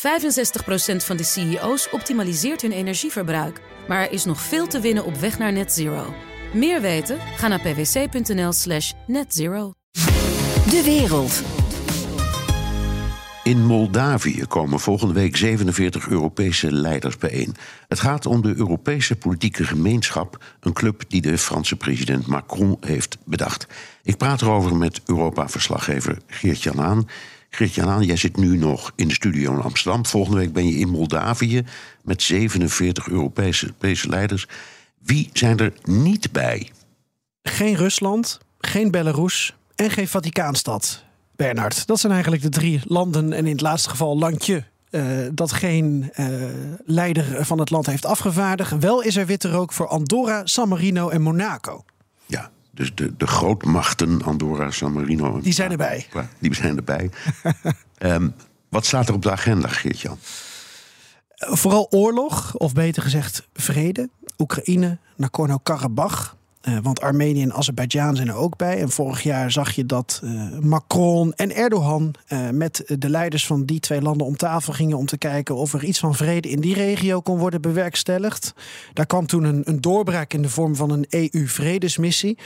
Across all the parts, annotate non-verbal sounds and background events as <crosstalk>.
65% van de CEO's optimaliseert hun energieverbruik. Maar er is nog veel te winnen op weg naar net zero. Meer weten? Ga naar pwc.nl slash netzero. De wereld. In Moldavië komen volgende week 47 Europese leiders bijeen. Het gaat om de Europese politieke gemeenschap, een club die de Franse president Macron heeft bedacht. Ik praat erover met Europa-verslaggever Geert-Jan Aan. Geert-Jan Aan, jij zit nu nog in de studio in Amsterdam. Volgende week ben je in Moldavië met 47 Europese, Europese leiders. Wie zijn er niet bij? Geen Rusland, geen Belarus en geen Vaticaanstad. Bernard, dat zijn eigenlijk de drie landen en in het laatste geval landje uh, dat geen uh, leider van het land heeft afgevaardigd. Wel is er witte rook voor Andorra, San Marino en Monaco. Ja, dus de, de grootmachten Andorra, San Marino. Die zijn erbij. Die zijn erbij. um, <laughs> wat staat er op de agenda, Geert-Jan? Vooral oorlog, of beter gezegd vrede. Oekraïne, Nagorno-Karabakh. Uh, want Armenië en Azerbeidzjan zijn er ook bij. En vorig jaar zag je dat uh, Macron en Erdogan uh, met de leiders van die twee landen om tafel gingen om te kijken of er iets van vrede in die regio kon worden bewerkstelligd. Daar kwam toen een, een doorbraak in de vorm van een EU-vredesmissie.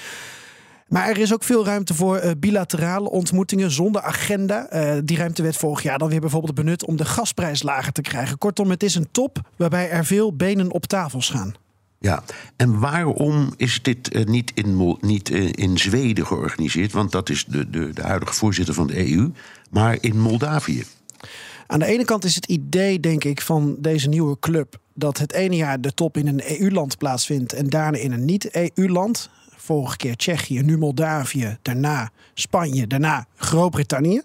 Maar er is ook veel ruimte voor bilaterale ontmoetingen zonder agenda. Die ruimte werd vorig jaar dan weer bijvoorbeeld benut om de gasprijs lager te krijgen. Kortom, het is een top waarbij er veel benen op tafels gaan. Ja, en waarom is dit uh, niet, in, niet uh, in Zweden georganiseerd? Want dat is de, de, de huidige voorzitter van de EU, maar in Moldavië. Aan de ene kant is het idee, denk ik, van deze nieuwe club dat het ene jaar de top in een EU-land plaatsvindt en daarna in een niet-EU-land. Vorige keer Tsjechië, nu Moldavië, daarna Spanje, daarna Groot-Brittannië.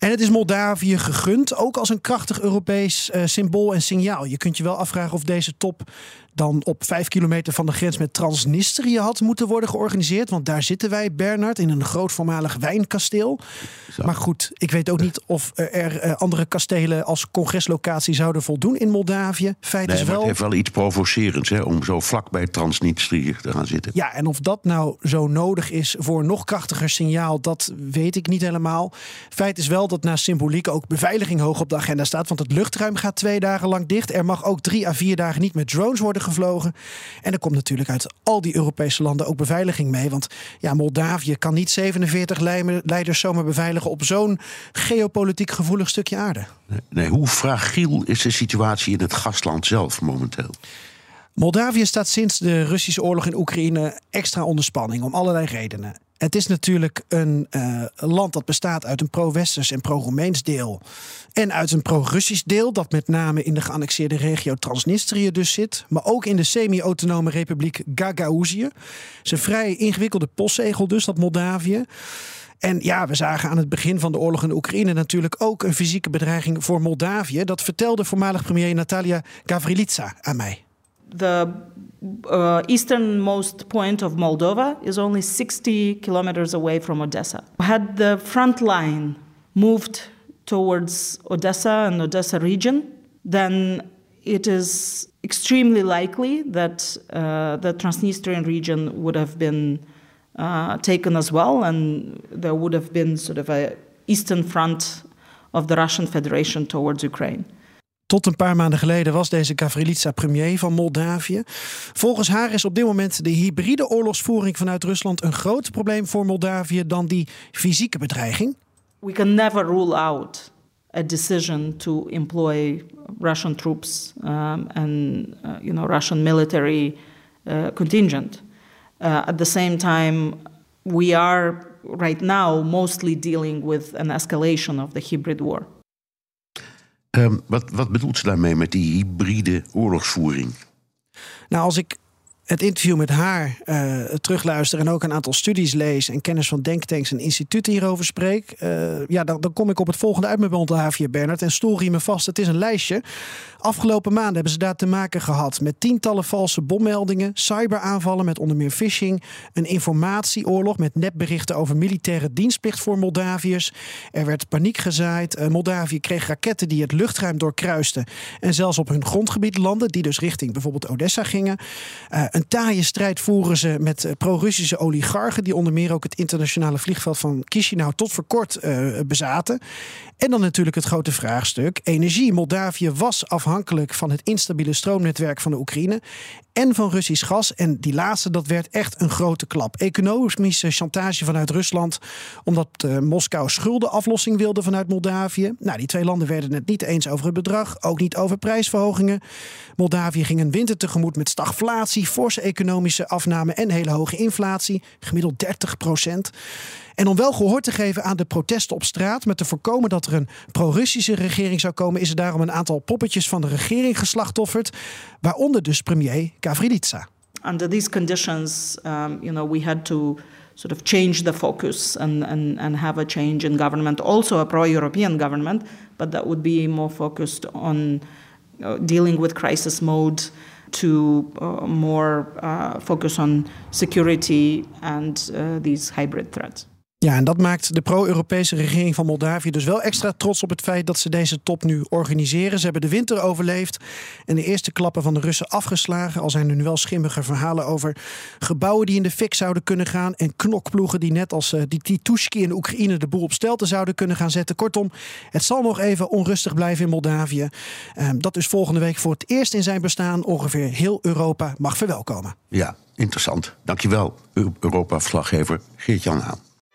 En het is Moldavië gegund, ook als een krachtig Europees uh, symbool en signaal. Je kunt je wel afvragen of deze top dan op vijf kilometer van de grens met Transnistrië had moeten worden georganiseerd. Want daar zitten wij, Bernard, in een groot voormalig wijnkasteel. Zo. Maar goed, ik weet ook niet of er uh, andere kastelen als congreslocatie zouden voldoen in Moldavië. Feit nee, is wel. Het heeft wel iets provocerends hè, om zo vlak bij Transnistrië te gaan zitten. Ja, en of dat nou zo nodig is voor een nog krachtiger signaal, dat weet ik niet helemaal. Feit is wel dat na symboliek ook beveiliging hoog op de agenda staat. Want het luchtruim gaat twee dagen lang dicht. Er mag ook drie à vier dagen niet met drones worden gevlogen. En er komt natuurlijk uit al die Europese landen ook beveiliging mee. Want ja, Moldavië kan niet 47 leiders zomaar beveiligen op zo'n geopolitiek gevoelig stukje aarde. Nee, nee, hoe fragiel is de situatie in het gastland zelf momenteel? Moldavië staat sinds de Russische oorlog in Oekraïne extra onder spanning om allerlei redenen. Het is natuurlijk een uh, land dat bestaat uit een pro-Westers en pro-Roemeens deel. En uit een pro-Russisch deel, dat met name in de geannexeerde regio Transnistrië dus zit. Maar ook in de semi-autonome republiek Gagauzië. Een vrij ingewikkelde postzegel dus, dat Moldavië. En ja, we zagen aan het begin van de oorlog in Oekraïne natuurlijk ook een fysieke bedreiging voor Moldavië. Dat vertelde voormalig premier Natalia Gavrilitsa aan mij. the uh, easternmost point of Moldova is only 60 kilometers away from Odessa. Had the front line moved towards Odessa and Odessa region, then it is extremely likely that uh, the Transnistrian region would have been uh, taken as well, and there would have been sort of a eastern front of the Russian Federation towards Ukraine. Tot een paar maanden geleden was deze Gavrilitsa premier van Moldavië. Volgens haar is op dit moment de hybride oorlogsvoering vanuit Rusland een groter probleem voor Moldavië dan die fysieke bedreiging. We can never rule out a decision to employ Russian troops um, and uh, you know Russian military uh, contingent. Uh, at the same time, we are right now mostly dealing with an escalation of the hybrid war. Um, wat, wat bedoelt ze daarmee met die hybride oorlogsvoering? Nou, als ik het interview met haar uh, terugluister en ook een aantal studies lees en kennis van denktanks en instituten hierover spreek, uh, ja, dan, dan, kom ik op het volgende uit met Moldavië, Bernard. En stoel me vast, het is een lijstje. Afgelopen maanden hebben ze daar te maken gehad met tientallen valse bommeldingen, cyberaanvallen met onder meer phishing, een informatieoorlog met nepberichten over militaire dienstplicht voor Moldaviërs. Er werd paniek gezaaid. Uh, Moldavië kreeg raketten die het luchtruim doorkruisten en zelfs op hun grondgebied landen, die dus richting bijvoorbeeld Odessa gingen. Een taaie strijd voeren ze met pro-Russische oligarchen, die onder meer ook het internationale vliegveld van Chisinau tot voor kort uh, bezaten. En dan natuurlijk het grote vraagstuk energie. Moldavië was afhankelijk van het instabiele stroomnetwerk van de Oekraïne en van Russisch gas. En die laatste, dat werd echt een grote klap. Economische chantage vanuit Rusland, omdat uh, Moskou schuldenaflossing wilde vanuit Moldavië. Nou, die twee landen werden het niet eens over het bedrag, ook niet over prijsverhogingen. Moldavië ging een winter tegemoet met stagflatie, economische afname en hele hoge inflatie, gemiddeld 30 procent. En om wel gehoor te geven aan de protesten op straat, met te voorkomen dat er een pro-Russische regering zou komen, is er daarom een aantal poppetjes van de regering geslachtofferd, waaronder dus premier Gavrilitsa. Under these conditions, um, you know, we had to sort of change the focus and, and, and have a change in government, also a pro-European government, but that would be more focused on uh, dealing with crisis mode to uh, more uh, focus on security and uh, these hybrid threats. Ja, en dat maakt de pro-Europese regering van Moldavië dus wel extra trots op het feit dat ze deze top nu organiseren. Ze hebben de winter overleefd en de eerste klappen van de Russen afgeslagen. Al zijn er nu wel schimmige verhalen over gebouwen die in de fik zouden kunnen gaan. En knokploegen die net als uh, die Titushki in Oekraïne de boel op stelten zouden kunnen gaan zetten. Kortom, het zal nog even onrustig blijven in Moldavië. Uh, dat dus volgende week voor het eerst in zijn bestaan ongeveer heel Europa mag verwelkomen. Ja, interessant. Dankjewel, Europa-verslaggever Geert-Jan Haan.